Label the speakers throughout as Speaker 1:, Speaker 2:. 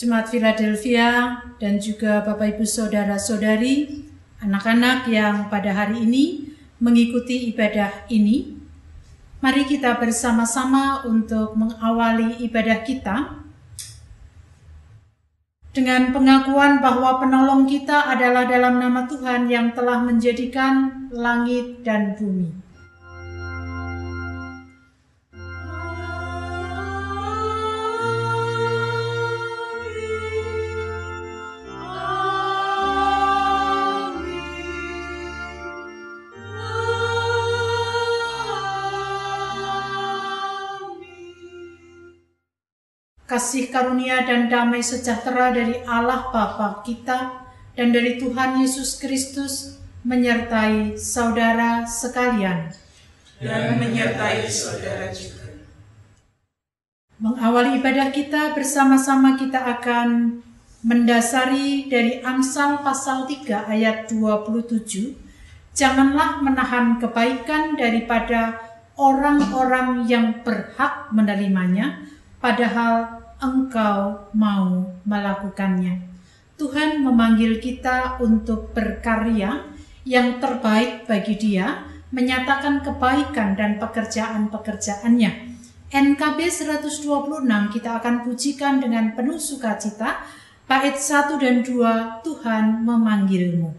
Speaker 1: Jemaat Philadelphia dan juga Bapak Ibu Saudara-saudari, anak-anak yang pada hari ini mengikuti ibadah ini. Mari kita bersama-sama untuk mengawali ibadah kita dengan pengakuan bahwa penolong kita adalah dalam nama Tuhan yang telah menjadikan langit dan bumi. Kasih karunia dan damai sejahtera dari Allah Bapa kita dan dari Tuhan Yesus Kristus menyertai saudara sekalian
Speaker 2: dan menyertai saudara juga.
Speaker 1: Mengawali ibadah kita bersama-sama kita akan mendasari dari Amsal pasal 3 ayat 27. Janganlah menahan kebaikan daripada orang-orang yang berhak menerimanya, padahal engkau mau melakukannya. Tuhan memanggil kita untuk berkarya yang terbaik bagi Dia, menyatakan kebaikan dan pekerjaan-pekerjaannya. NKB 126 kita akan pujikan dengan penuh sukacita. Bait 1 dan 2 Tuhan memanggilmu.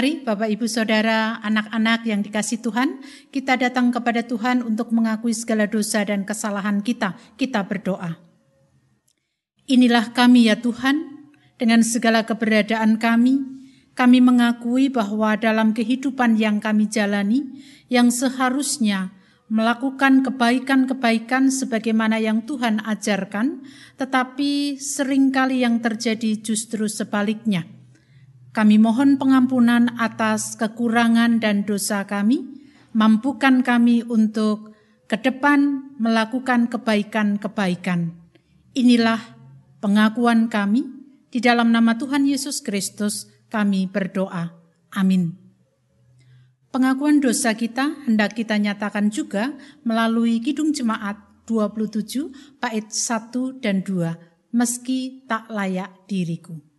Speaker 1: Mari Bapak Ibu Saudara, anak-anak yang dikasih Tuhan, kita datang kepada Tuhan untuk mengakui segala dosa dan kesalahan kita. Kita berdoa. Inilah kami ya Tuhan, dengan segala keberadaan kami, kami mengakui bahwa dalam kehidupan yang kami jalani, yang seharusnya melakukan kebaikan-kebaikan sebagaimana yang Tuhan ajarkan, tetapi sering kali yang terjadi justru sebaliknya kami mohon pengampunan atas kekurangan dan dosa kami, mampukan kami untuk ke depan melakukan kebaikan-kebaikan. Inilah pengakuan kami Di dalam nama Tuhan Yesus Kristus kami berdoa. Amin. Pengakuan dosa kita hendak kita nyatakan juga melalui Kidung Jemaat 27 bait 1 dan 2, meski tak layak diriku.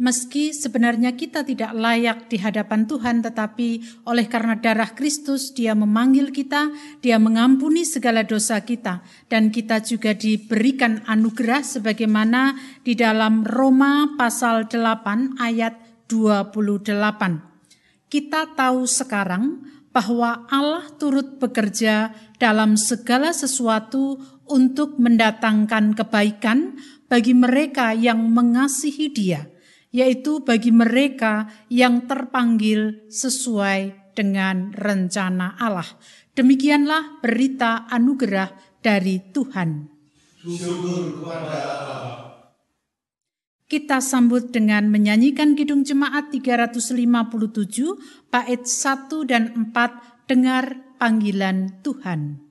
Speaker 1: Meski sebenarnya kita tidak layak di hadapan Tuhan, tetapi oleh karena darah Kristus, Dia memanggil kita, Dia mengampuni segala dosa kita, dan kita juga diberikan anugerah sebagaimana di dalam Roma pasal 8 ayat 28. Kita tahu sekarang bahwa Allah turut bekerja dalam segala sesuatu untuk mendatangkan kebaikan bagi mereka yang mengasihi Dia yaitu bagi mereka yang terpanggil sesuai dengan rencana Allah. Demikianlah berita anugerah dari Tuhan. Kita sambut dengan menyanyikan Kidung Jemaat 357 bait 1 dan 4 dengar panggilan Tuhan.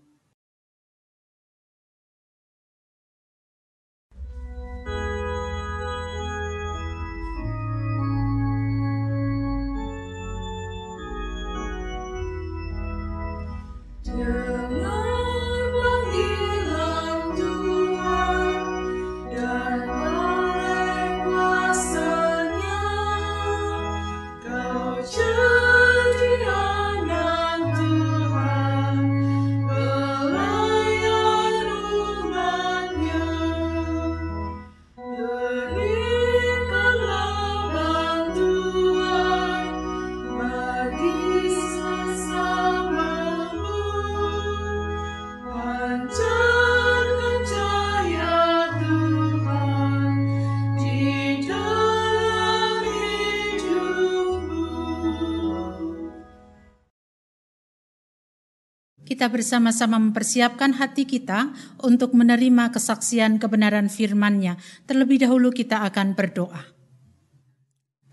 Speaker 1: Kita bersama-sama mempersiapkan hati kita untuk menerima kesaksian kebenaran firman-Nya. Terlebih dahulu kita akan berdoa.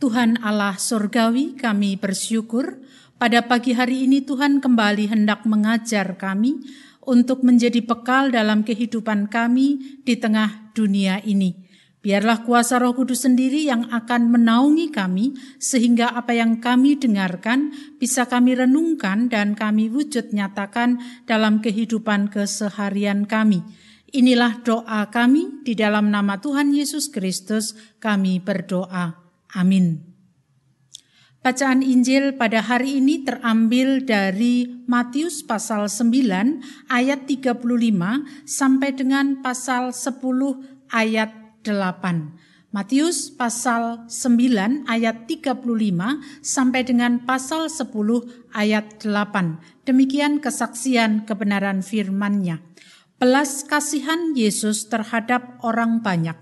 Speaker 1: Tuhan Allah Surgawi, kami bersyukur pada pagi hari ini Tuhan kembali hendak mengajar kami untuk menjadi bekal dalam kehidupan kami di tengah dunia ini. Biarlah kuasa Roh Kudus sendiri yang akan menaungi kami, sehingga apa yang kami dengarkan bisa kami renungkan dan kami wujud nyatakan dalam kehidupan keseharian kami. Inilah doa kami di dalam nama Tuhan Yesus Kristus. Kami berdoa. Amin.
Speaker 3: Bacaan Injil pada hari ini terambil dari Matius pasal 9 ayat 35 sampai dengan pasal 10 ayat 8. Matius pasal 9 ayat 35 sampai dengan pasal 10 ayat 8. Demikian kesaksian kebenaran firman-Nya. Belas kasihan Yesus terhadap orang banyak.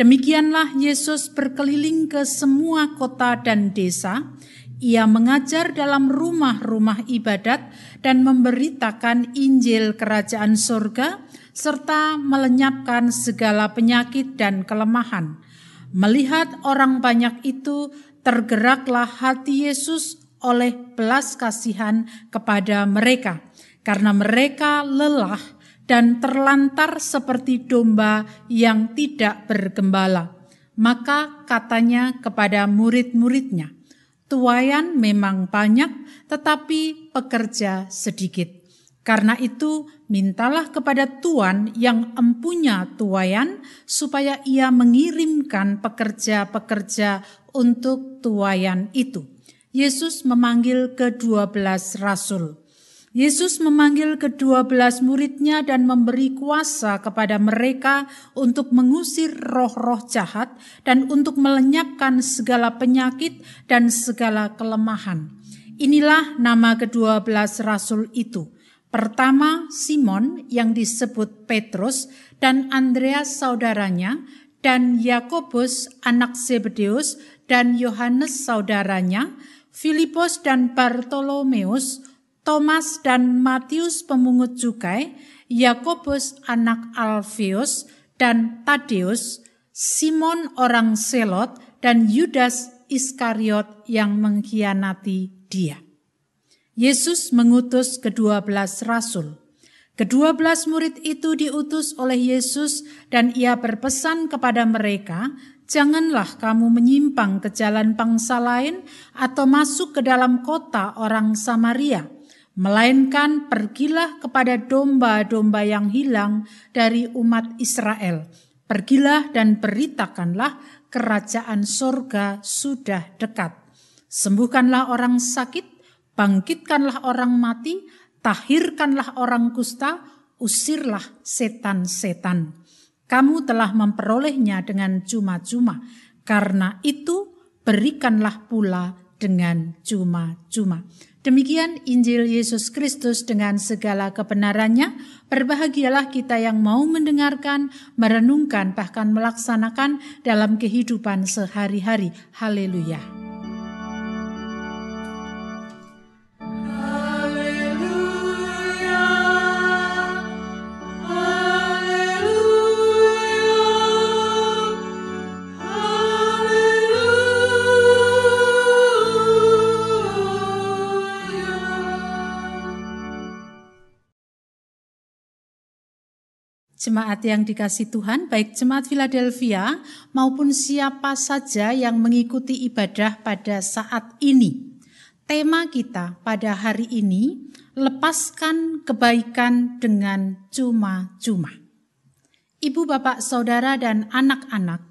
Speaker 3: Demikianlah Yesus berkeliling ke semua kota dan desa. Ia mengajar dalam rumah-rumah ibadat dan memberitakan Injil Kerajaan Surga serta melenyapkan segala penyakit dan kelemahan. Melihat orang banyak itu, tergeraklah hati Yesus oleh belas kasihan kepada mereka, karena mereka lelah dan terlantar seperti domba yang tidak bergembala. Maka katanya kepada murid-muridnya, tuayan memang banyak tetapi pekerja sedikit. Karena itu mintalah kepada Tuhan yang empunya tuayan supaya ia mengirimkan pekerja-pekerja untuk tuayan itu. Yesus memanggil kedua belas rasul. Yesus memanggil kedua belas muridnya dan memberi kuasa kepada mereka untuk mengusir roh-roh jahat dan untuk melenyapkan segala penyakit dan segala kelemahan. Inilah nama kedua belas rasul itu. Pertama, Simon yang disebut Petrus dan Andreas saudaranya, dan Yakobus anak Zebedeus dan Yohanes saudaranya, Filipus dan Bartolomeus, Thomas dan Matius pemungut cukai, Yakobus anak Alfeus dan Tadeus, Simon orang Selot dan Yudas Iskariot yang mengkhianati dia. Yesus mengutus kedua belas rasul. Kedua belas murid itu diutus oleh Yesus dan ia berpesan kepada mereka, Janganlah kamu menyimpang ke jalan bangsa lain atau masuk ke dalam kota orang Samaria melainkan pergilah kepada domba-domba yang hilang dari umat Israel. Pergilah dan beritakanlah kerajaan sorga sudah dekat. Sembuhkanlah orang sakit, bangkitkanlah orang mati, tahirkanlah orang kusta, usirlah setan-setan. Kamu telah memperolehnya dengan cuma-cuma, karena itu berikanlah pula dengan cuma-cuma. Demikian Injil Yesus Kristus dengan segala kebenarannya. Berbahagialah kita yang mau mendengarkan, merenungkan, bahkan melaksanakan dalam kehidupan sehari-hari. Haleluya! Jemaat yang dikasih Tuhan, baik jemaat Philadelphia maupun siapa saja yang mengikuti ibadah pada saat ini. Tema kita pada hari ini, lepaskan kebaikan dengan cuma-cuma. Ibu, bapak, saudara, dan anak-anak,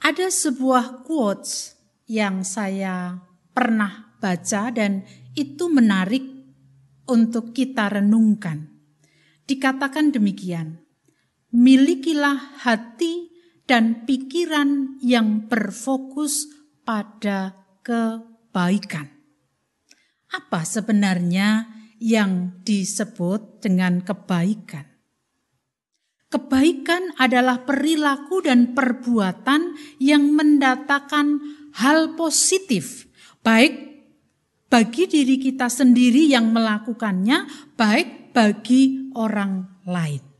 Speaker 3: ada sebuah quotes yang saya pernah baca dan itu menarik untuk kita renungkan dikatakan demikian, milikilah hati dan pikiran yang berfokus pada kebaikan. Apa sebenarnya yang disebut dengan kebaikan? Kebaikan adalah perilaku dan perbuatan yang mendatangkan hal positif, baik bagi diri kita sendiri yang melakukannya, baik bagi orang lain.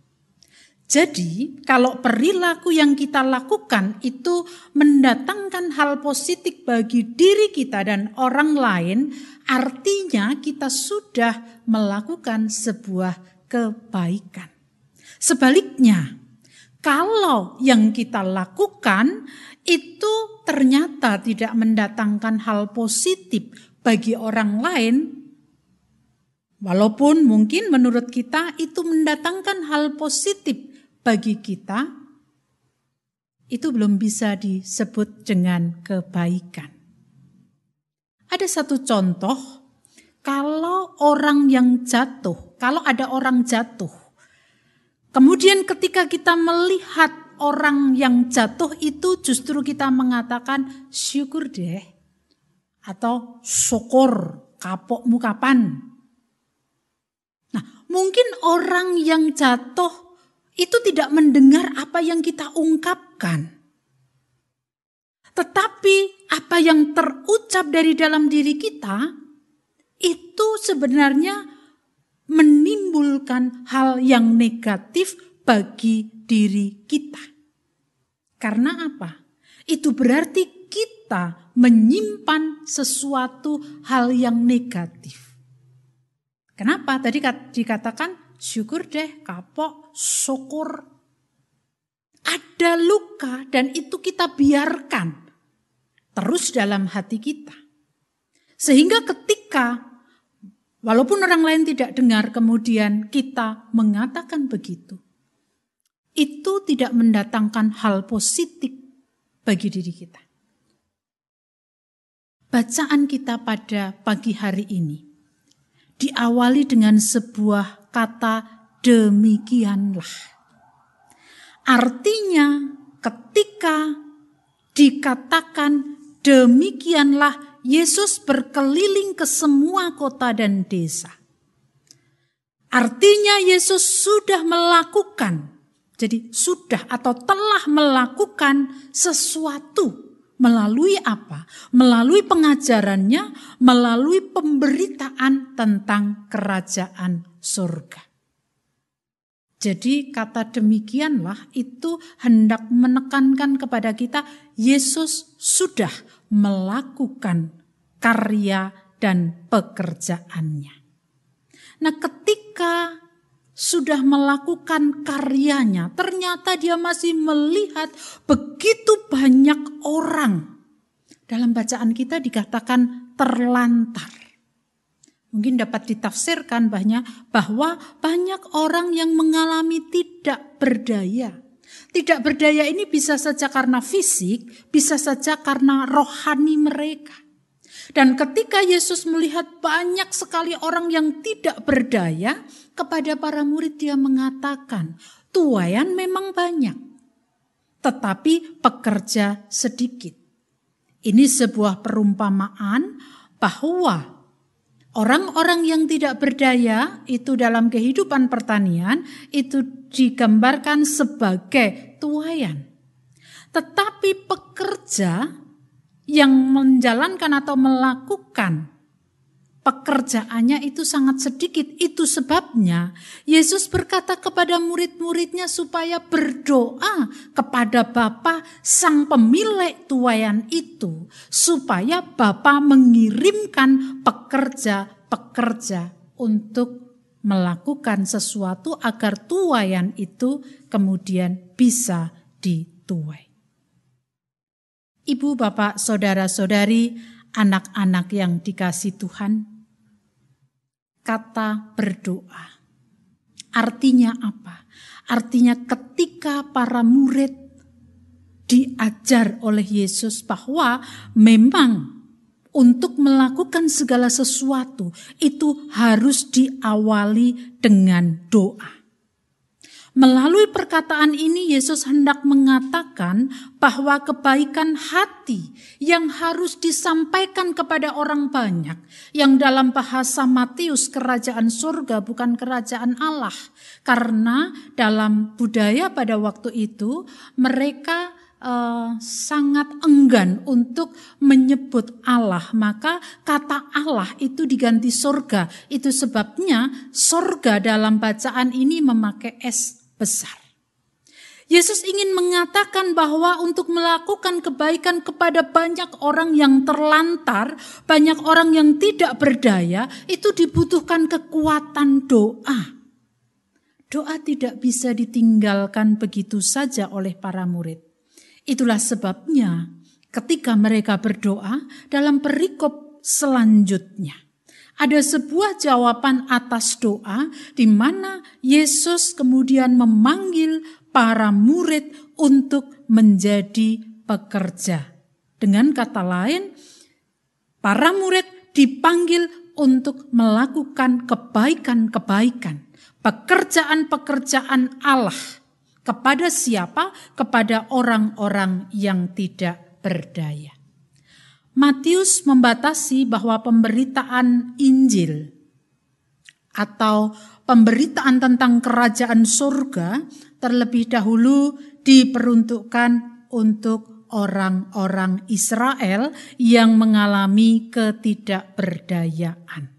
Speaker 3: Jadi, kalau perilaku yang kita lakukan itu mendatangkan hal positif bagi diri kita dan orang lain, artinya kita sudah melakukan sebuah kebaikan. Sebaliknya, kalau yang kita lakukan itu ternyata tidak mendatangkan hal positif bagi orang lain, Walaupun mungkin menurut kita itu mendatangkan hal positif bagi kita, itu belum bisa disebut dengan kebaikan. Ada satu contoh, kalau orang yang jatuh, kalau ada orang jatuh, kemudian ketika kita melihat orang yang jatuh itu justru kita mengatakan syukur deh atau syukur kapokmu kapan. Mungkin orang yang jatuh itu tidak mendengar apa yang kita ungkapkan. Tetapi apa yang terucap dari dalam diri kita itu sebenarnya menimbulkan hal yang negatif bagi diri kita. Karena apa? Itu berarti kita menyimpan sesuatu hal yang negatif. Kenapa? Tadi dikatakan syukur deh, kapok, syukur. Ada luka dan itu kita biarkan terus dalam hati kita. Sehingga ketika walaupun orang lain tidak dengar kemudian kita mengatakan begitu. Itu tidak mendatangkan hal positif bagi diri kita. Bacaan kita pada pagi hari ini diawali dengan sebuah kata demikianlah. Artinya ketika dikatakan Demikianlah Yesus berkeliling ke semua kota dan desa. Artinya Yesus sudah melakukan, jadi sudah atau telah melakukan sesuatu melalui apa? Melalui pengajarannya, melalui pemberitaan tentang kerajaan surga. Jadi kata demikianlah itu hendak menekankan kepada kita Yesus sudah melakukan karya dan pekerjaannya. Nah, ketika sudah melakukan karyanya, ternyata dia masih melihat begitu banyak orang. Dalam bacaan kita dikatakan terlantar. Mungkin dapat ditafsirkan banyak bahwa banyak orang yang mengalami tidak berdaya tidak berdaya ini bisa saja karena fisik, bisa saja karena rohani mereka. Dan ketika Yesus melihat banyak sekali orang yang tidak berdaya, kepada para murid dia mengatakan, tuayan memang banyak, tetapi pekerja sedikit. Ini sebuah perumpamaan bahwa Orang-orang yang tidak berdaya itu dalam kehidupan pertanian itu digambarkan sebagai tuayan. Tetapi pekerja yang menjalankan atau melakukan pekerjaannya itu sangat sedikit. Itu sebabnya Yesus berkata kepada murid-muridnya supaya berdoa kepada Bapa sang pemilik tuayan itu. Supaya Bapa mengirimkan pekerja-pekerja untuk melakukan sesuatu agar tuayan itu kemudian bisa dituai. Ibu, bapak, saudara-saudari, anak-anak yang dikasih Tuhan, kata berdoa. Artinya apa? Artinya ketika para murid diajar oleh Yesus bahwa memang untuk melakukan segala sesuatu itu harus diawali dengan doa. Melalui perkataan ini Yesus hendak mengatakan bahwa kebaikan hati yang harus disampaikan kepada orang banyak yang dalam bahasa Matius kerajaan surga bukan kerajaan Allah. Karena dalam budaya pada waktu itu mereka uh, sangat enggan untuk menyebut Allah, maka kata Allah itu diganti surga. Itu sebabnya surga dalam bacaan ini memakai S besar. Yesus ingin mengatakan bahwa untuk melakukan kebaikan kepada banyak orang yang terlantar, banyak orang yang tidak berdaya, itu dibutuhkan kekuatan doa. Doa tidak bisa ditinggalkan begitu saja oleh para murid. Itulah sebabnya ketika mereka berdoa dalam perikop selanjutnya, ada sebuah jawaban atas doa di mana Yesus kemudian memanggil para murid untuk menjadi pekerja. Dengan kata lain, Para murid dipanggil untuk melakukan kebaikan-kebaikan, pekerjaan-pekerjaan Allah. Kepada siapa? Kepada orang-orang yang tidak berdaya. Matius membatasi bahwa pemberitaan Injil atau pemberitaan tentang kerajaan surga terlebih dahulu diperuntukkan untuk orang-orang Israel yang mengalami ketidakberdayaan.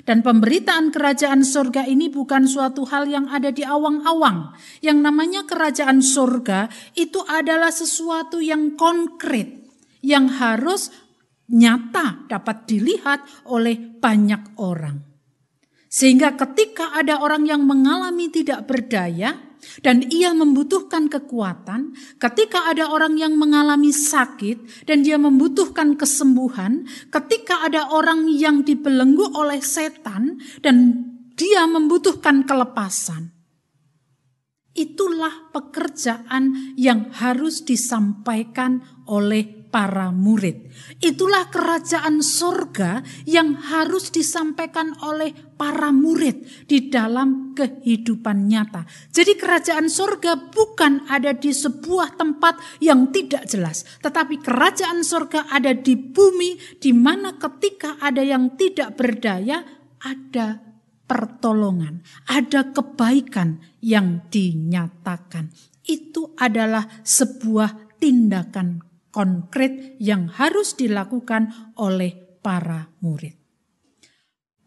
Speaker 3: Dan pemberitaan kerajaan surga ini bukan suatu hal yang ada di awang-awang. Yang namanya kerajaan surga itu adalah sesuatu yang konkret, yang harus nyata dapat dilihat oleh banyak orang. Sehingga ketika ada orang yang mengalami tidak berdaya dan ia membutuhkan kekuatan, ketika ada orang yang mengalami sakit dan dia membutuhkan kesembuhan, ketika ada orang yang dibelenggu oleh setan dan dia membutuhkan kelepasan. Itulah pekerjaan yang harus disampaikan oleh para murid. Itulah kerajaan sorga yang harus disampaikan oleh para murid di dalam kehidupan nyata. Jadi kerajaan sorga bukan ada di sebuah tempat yang tidak jelas. Tetapi kerajaan sorga ada di bumi di mana ketika ada yang tidak berdaya ada pertolongan, ada kebaikan yang dinyatakan. Itu adalah sebuah tindakan konkret yang harus dilakukan oleh para murid.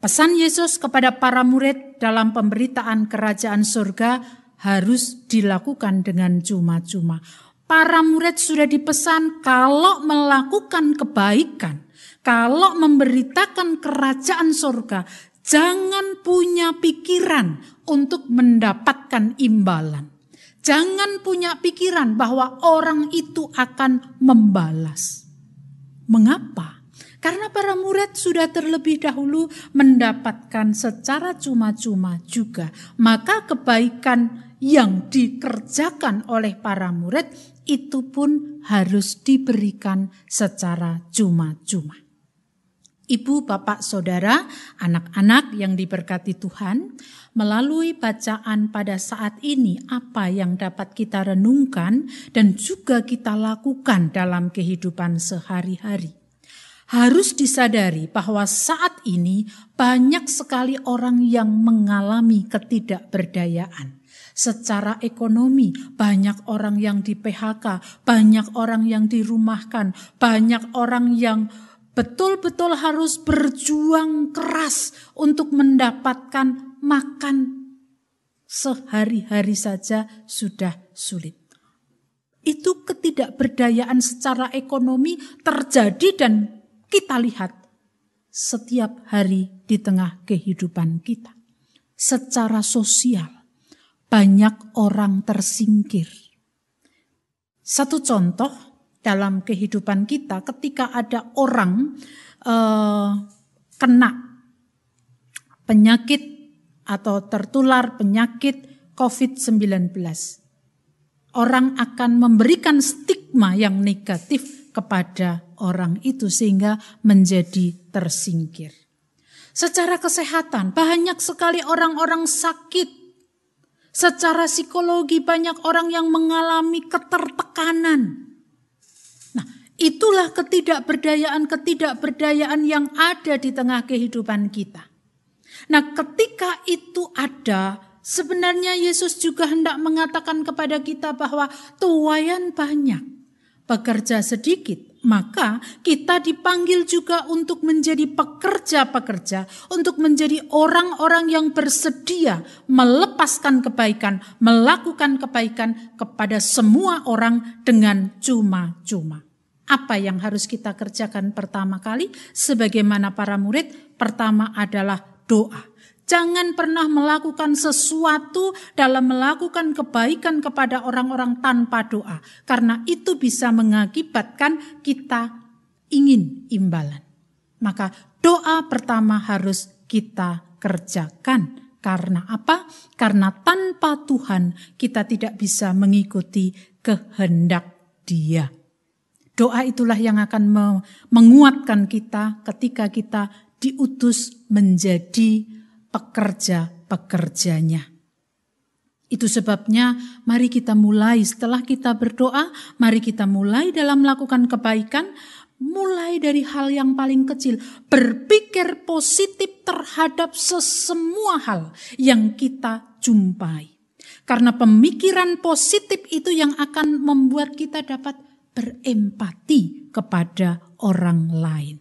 Speaker 3: Pesan Yesus kepada para murid dalam pemberitaan kerajaan surga harus dilakukan dengan cuma-cuma. Para murid sudah dipesan kalau melakukan kebaikan, kalau memberitakan kerajaan surga, jangan punya pikiran untuk mendapatkan imbalan. Jangan punya pikiran bahwa orang itu akan membalas. Mengapa? Karena para murid sudah terlebih dahulu mendapatkan secara cuma-cuma juga. Maka kebaikan yang dikerjakan oleh para murid itu pun harus diberikan secara cuma-cuma. Ibu, bapak, saudara, anak-anak yang diberkati Tuhan, melalui bacaan pada saat ini, apa yang dapat kita renungkan dan juga kita lakukan dalam kehidupan sehari-hari. Harus disadari bahwa saat ini banyak sekali orang yang mengalami ketidakberdayaan secara ekonomi. Banyak orang yang di PHK, banyak orang yang dirumahkan, banyak orang yang betul-betul harus berjuang keras untuk mendapatkan makan sehari-hari saja sudah sulit. Itu ketidakberdayaan secara ekonomi terjadi dan kita lihat setiap hari di tengah kehidupan kita. Secara sosial, banyak orang tersingkir. Satu contoh, dalam kehidupan kita ketika ada orang uh, kena penyakit atau tertular penyakit COVID-19. Orang akan memberikan stigma yang negatif kepada orang itu sehingga menjadi tersingkir. Secara kesehatan banyak sekali orang-orang sakit. Secara psikologi banyak orang yang mengalami ketertekanan Itulah ketidakberdayaan-ketidakberdayaan yang ada di tengah kehidupan kita. Nah, ketika itu ada, sebenarnya Yesus juga hendak mengatakan kepada kita bahwa tuayan banyak, pekerja sedikit, maka kita dipanggil juga untuk menjadi pekerja-pekerja, untuk menjadi orang-orang yang bersedia melepaskan kebaikan, melakukan kebaikan kepada semua orang dengan cuma-cuma. Apa yang harus kita kerjakan pertama kali? Sebagaimana para murid, pertama adalah doa. Jangan pernah melakukan sesuatu dalam melakukan kebaikan kepada orang-orang tanpa doa, karena itu bisa mengakibatkan kita ingin imbalan. Maka doa pertama harus kita kerjakan. Karena apa? Karena tanpa Tuhan kita tidak bisa mengikuti kehendak Dia. Doa itulah yang akan menguatkan kita ketika kita diutus menjadi pekerja-pekerjanya. Itu sebabnya mari kita mulai setelah kita berdoa, mari kita mulai dalam melakukan kebaikan, mulai dari hal yang paling kecil, berpikir positif terhadap sesemua hal yang kita jumpai. Karena pemikiran positif itu yang akan membuat kita dapat berempati kepada orang lain.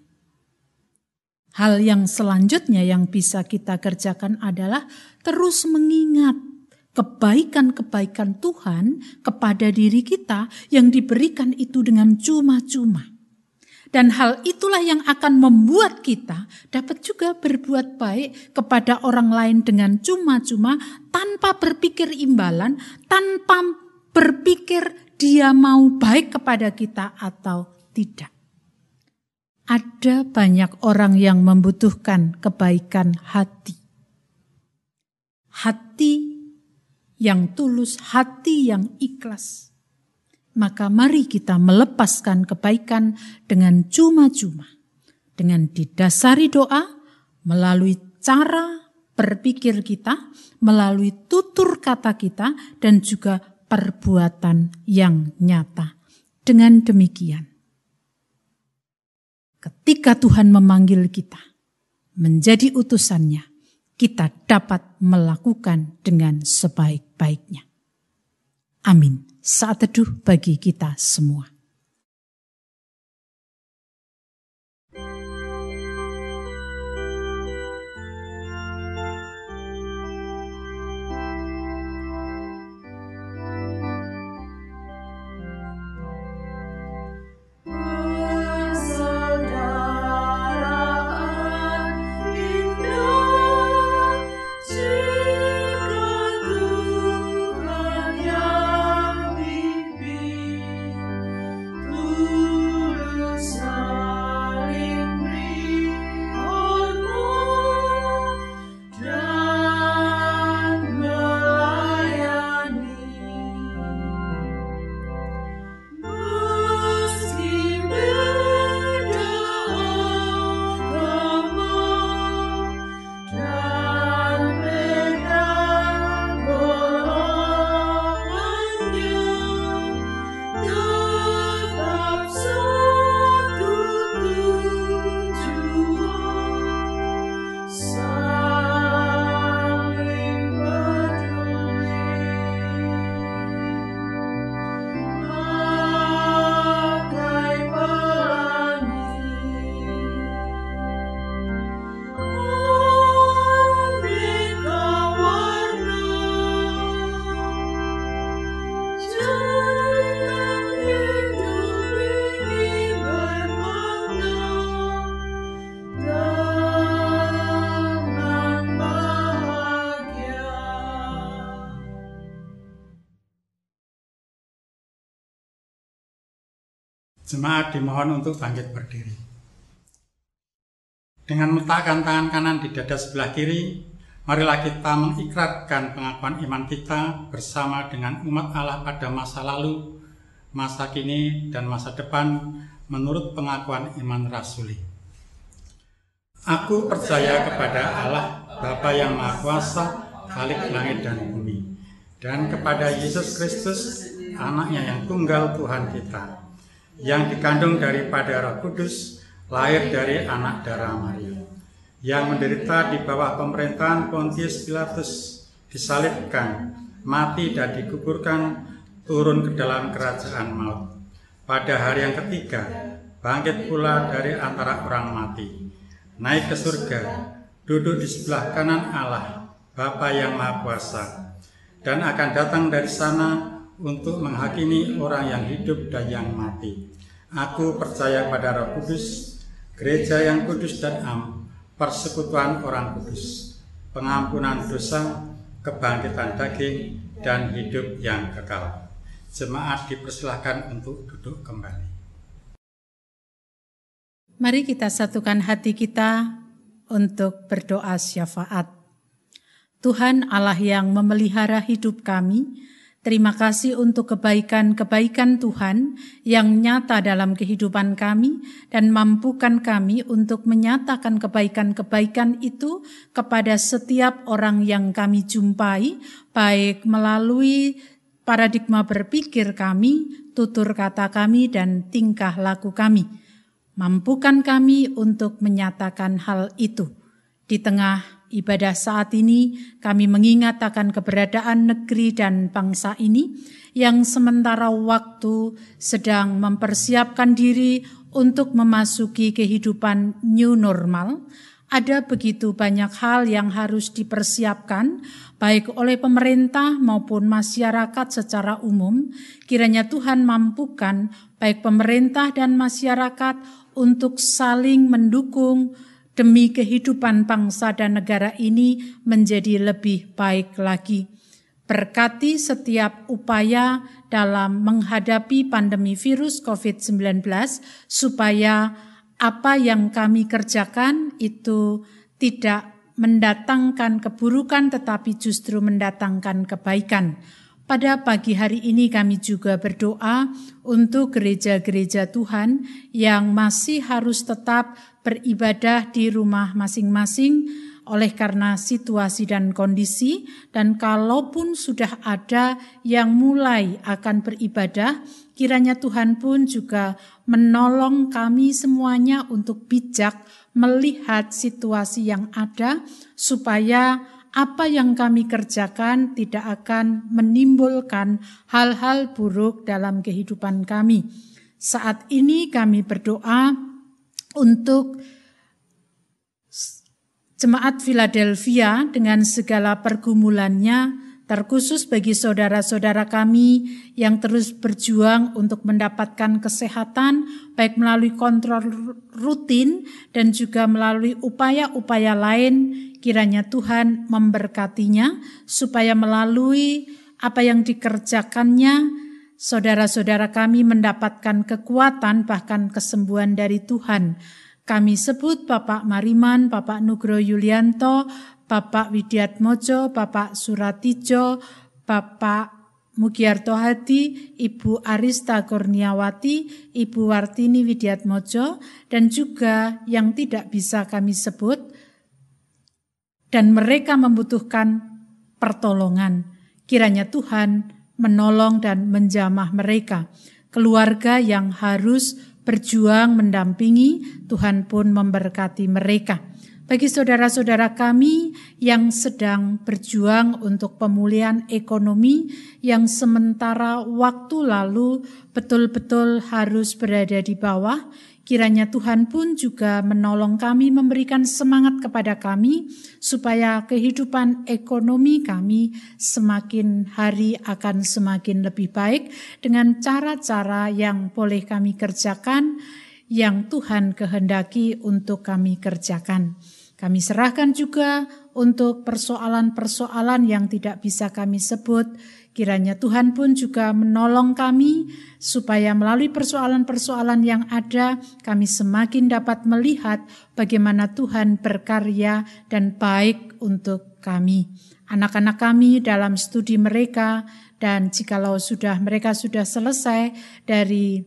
Speaker 3: Hal yang selanjutnya yang bisa kita kerjakan adalah terus mengingat kebaikan-kebaikan Tuhan kepada diri kita yang diberikan itu dengan cuma-cuma. Dan hal itulah yang akan membuat kita dapat juga berbuat baik kepada orang lain dengan cuma-cuma tanpa berpikir imbalan, tanpa berpikir dia mau baik kepada kita atau tidak. Ada banyak orang yang membutuhkan kebaikan hati. Hati yang tulus, hati yang ikhlas. Maka mari kita melepaskan kebaikan dengan cuma-cuma. Dengan didasari doa, melalui cara berpikir kita, melalui tutur kata kita, dan juga perbuatan yang nyata. Dengan demikian, ketika Tuhan memanggil kita menjadi utusannya, kita dapat melakukan dengan sebaik-baiknya. Amin. Saat teduh bagi kita semua.
Speaker 4: Jemaat dimohon untuk bangkit berdiri. Dengan meletakkan tangan kanan di dada sebelah kiri, marilah kita mengikrarkan pengakuan iman kita bersama dengan umat Allah pada masa lalu, masa kini, dan masa depan menurut pengakuan iman rasuli. Aku percaya kepada Allah, Bapa yang Maha Kuasa, Khalik langit dan bumi, dan kepada Yesus Kristus, anaknya yang tunggal Tuhan kita, yang dikandung daripada Roh Kudus, lahir dari anak darah Maria, yang menderita di bawah pemerintahan Pontius Pilatus, disalibkan, mati dan dikuburkan, turun ke dalam kerajaan maut. Pada hari yang ketiga, bangkit pula dari antara orang mati, naik ke surga, duduk di sebelah kanan Allah, Bapa yang Maha Kuasa, dan akan datang dari sana untuk menghakimi orang yang hidup dan yang mati. Aku percaya pada Roh Kudus, gereja yang kudus dan am, persekutuan orang kudus, pengampunan dosa, kebangkitan daging, dan hidup yang kekal. Jemaat dipersilahkan untuk duduk kembali.
Speaker 3: Mari kita satukan hati kita untuk berdoa syafaat. Tuhan Allah yang memelihara hidup kami, Terima kasih untuk kebaikan-kebaikan Tuhan yang nyata dalam kehidupan kami dan mampukan kami untuk menyatakan kebaikan-kebaikan itu kepada setiap orang yang kami jumpai, baik melalui paradigma berpikir kami, tutur kata kami, dan tingkah laku kami. Mampukan kami untuk menyatakan hal itu. Di tengah ibadah saat ini kami mengingat akan keberadaan negeri dan bangsa ini yang sementara waktu sedang mempersiapkan diri untuk memasuki kehidupan new normal. Ada begitu banyak hal yang harus dipersiapkan, baik oleh pemerintah maupun masyarakat secara umum. Kiranya Tuhan mampukan baik pemerintah dan masyarakat untuk saling mendukung, demi kehidupan bangsa dan negara ini menjadi lebih baik lagi. Berkati setiap upaya dalam menghadapi pandemi virus COVID-19 supaya apa yang kami kerjakan itu tidak mendatangkan keburukan tetapi justru mendatangkan kebaikan. Pada pagi hari ini kami juga berdoa untuk gereja-gereja Tuhan yang masih harus tetap beribadah di rumah masing-masing oleh karena situasi dan kondisi dan kalaupun sudah ada yang mulai akan beribadah kiranya Tuhan pun juga menolong kami semuanya untuk bijak melihat situasi yang ada supaya apa yang kami kerjakan tidak akan menimbulkan hal-hal buruk dalam kehidupan kami. Saat ini kami berdoa untuk jemaat Philadelphia dengan segala pergumulannya, terkhusus bagi saudara-saudara kami yang terus berjuang untuk mendapatkan kesehatan, baik melalui kontrol rutin dan juga melalui upaya-upaya lain. Kiranya Tuhan memberkatinya supaya melalui apa yang dikerjakannya saudara-saudara kami mendapatkan kekuatan bahkan kesembuhan dari Tuhan. Kami sebut Bapak Mariman, Bapak Nugro Yulianto, Bapak Widiat Mojo, Bapak Suratijo, Bapak Mugiarto Hadi, Ibu Arista Kurniawati, Ibu Wartini Widiat Mojo, dan juga yang tidak bisa kami sebut, dan mereka membutuhkan pertolongan. Kiranya Tuhan menolong dan menjamah mereka. Keluarga yang harus berjuang mendampingi, Tuhan pun memberkati mereka. Bagi saudara-saudara kami yang sedang berjuang untuk pemulihan ekonomi yang sementara waktu lalu betul-betul harus berada di bawah, Kiranya Tuhan pun juga menolong kami, memberikan semangat kepada kami, supaya kehidupan ekonomi kami semakin hari akan semakin lebih baik dengan cara-cara yang boleh kami kerjakan, yang Tuhan kehendaki untuk kami kerjakan. Kami serahkan juga untuk persoalan-persoalan yang tidak bisa kami sebut, Kiranya Tuhan pun juga menolong kami supaya melalui persoalan-persoalan yang ada kami semakin dapat melihat bagaimana Tuhan berkarya dan baik untuk kami. Anak-anak kami dalam studi mereka dan jikalau sudah mereka sudah selesai dari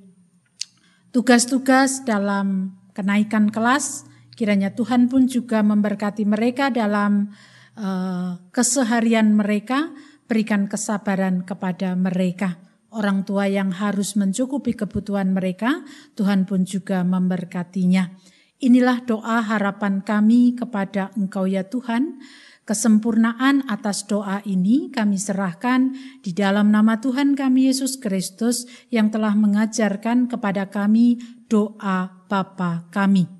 Speaker 3: tugas-tugas dalam kenaikan kelas, kiranya Tuhan pun juga memberkati mereka dalam uh, keseharian mereka berikan kesabaran kepada mereka. Orang tua yang harus mencukupi kebutuhan mereka, Tuhan pun juga memberkatinya. Inilah doa harapan kami kepada Engkau ya Tuhan. Kesempurnaan atas doa ini kami serahkan di dalam nama Tuhan kami Yesus Kristus yang telah mengajarkan kepada kami doa Bapa kami.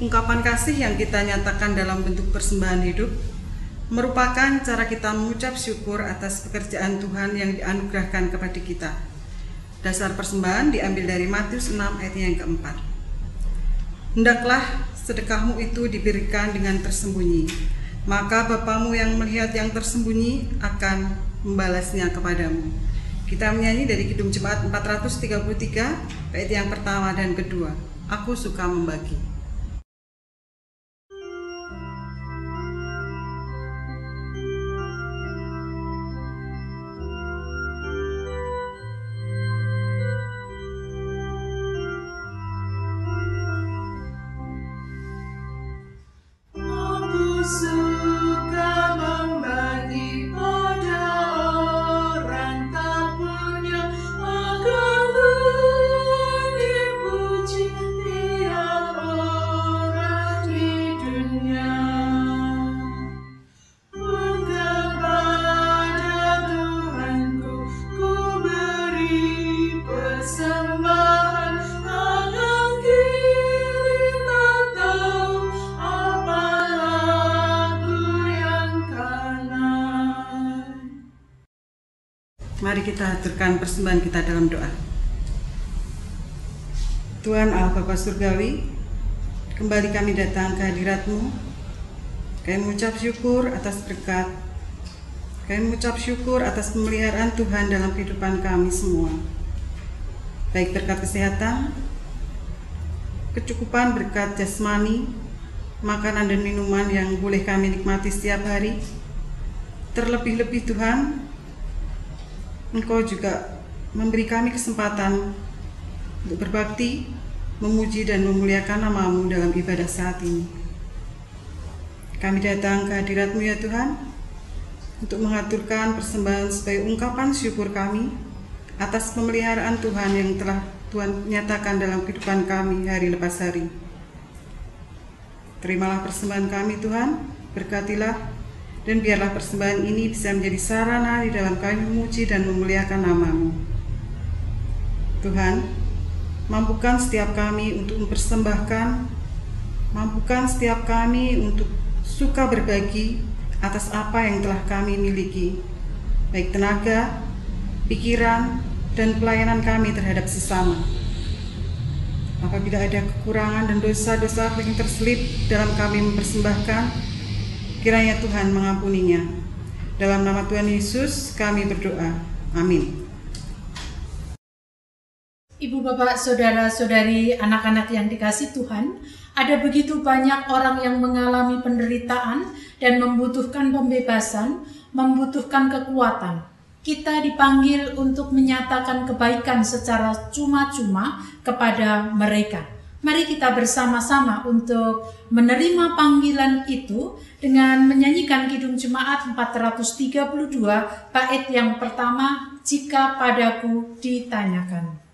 Speaker 5: Ungkapan kasih yang kita nyatakan dalam bentuk persembahan hidup merupakan cara kita mengucap syukur atas pekerjaan Tuhan yang dianugerahkan kepada kita. Dasar persembahan diambil dari Matius 6 ayat yang keempat. Hendaklah sedekahmu itu diberikan dengan tersembunyi, maka Bapamu yang melihat yang tersembunyi akan membalasnya kepadamu. Kita menyanyi dari Kidung Jemaat 433, bait yang pertama dan kedua. Aku suka membagi. Haturkan persembahan kita dalam doa. Tuhan Allah Bapa Surgawi, kembali kami datang ke hadiratmu. Kami mengucap syukur atas berkat. Kami mengucap syukur atas pemeliharaan Tuhan dalam kehidupan kami semua. Baik berkat kesehatan, kecukupan berkat jasmani, makanan dan minuman yang boleh kami nikmati setiap hari. Terlebih-lebih Tuhan, Engkau juga memberi kami kesempatan untuk berbakti, memuji dan memuliakan namamu dalam ibadah saat ini. Kami datang ke hadiratmu ya Tuhan, untuk mengaturkan persembahan sebagai ungkapan syukur kami atas pemeliharaan Tuhan yang telah Tuhan nyatakan dalam kehidupan kami hari lepas hari. Terimalah persembahan kami Tuhan, berkatilah dan biarlah persembahan ini bisa menjadi sarana di dalam kami memuji dan memuliakan namamu. Tuhan, mampukan setiap kami untuk mempersembahkan, mampukan setiap kami untuk suka berbagi atas apa yang telah kami miliki, baik tenaga, pikiran, dan pelayanan kami terhadap sesama. Apabila ada kekurangan dan dosa-dosa yang terselip dalam kami mempersembahkan, Kiranya Tuhan mengampuninya. Dalam nama Tuhan Yesus kami berdoa. Amin.
Speaker 3: Ibu bapak, saudara-saudari, anak-anak yang dikasih Tuhan, ada begitu banyak orang yang mengalami penderitaan dan membutuhkan pembebasan, membutuhkan kekuatan. Kita dipanggil untuk menyatakan kebaikan secara cuma-cuma kepada mereka. Mari kita bersama-sama untuk menerima panggilan itu dengan menyanyikan Kidung Jemaat 432 bait yang pertama jika padaku ditanyakan.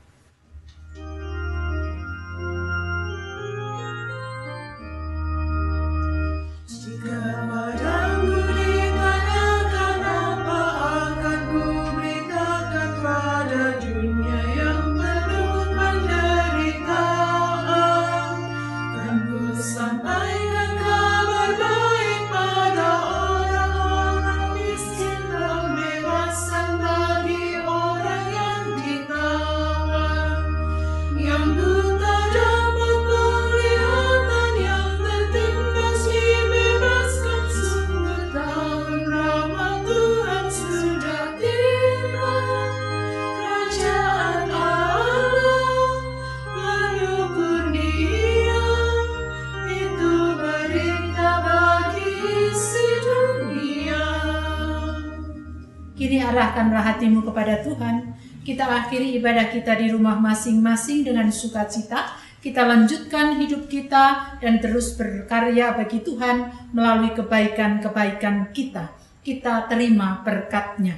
Speaker 3: Arahkanlah hatimu kepada Tuhan. Kita akhiri ibadah kita di rumah masing-masing dengan sukacita. Kita lanjutkan hidup kita dan terus berkarya bagi Tuhan melalui kebaikan-kebaikan kita. Kita terima berkatnya.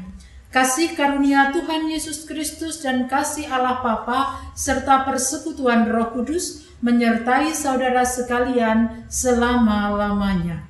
Speaker 3: Kasih karunia Tuhan Yesus Kristus dan kasih Allah Bapa serta persekutuan Roh Kudus menyertai saudara sekalian selama-lamanya.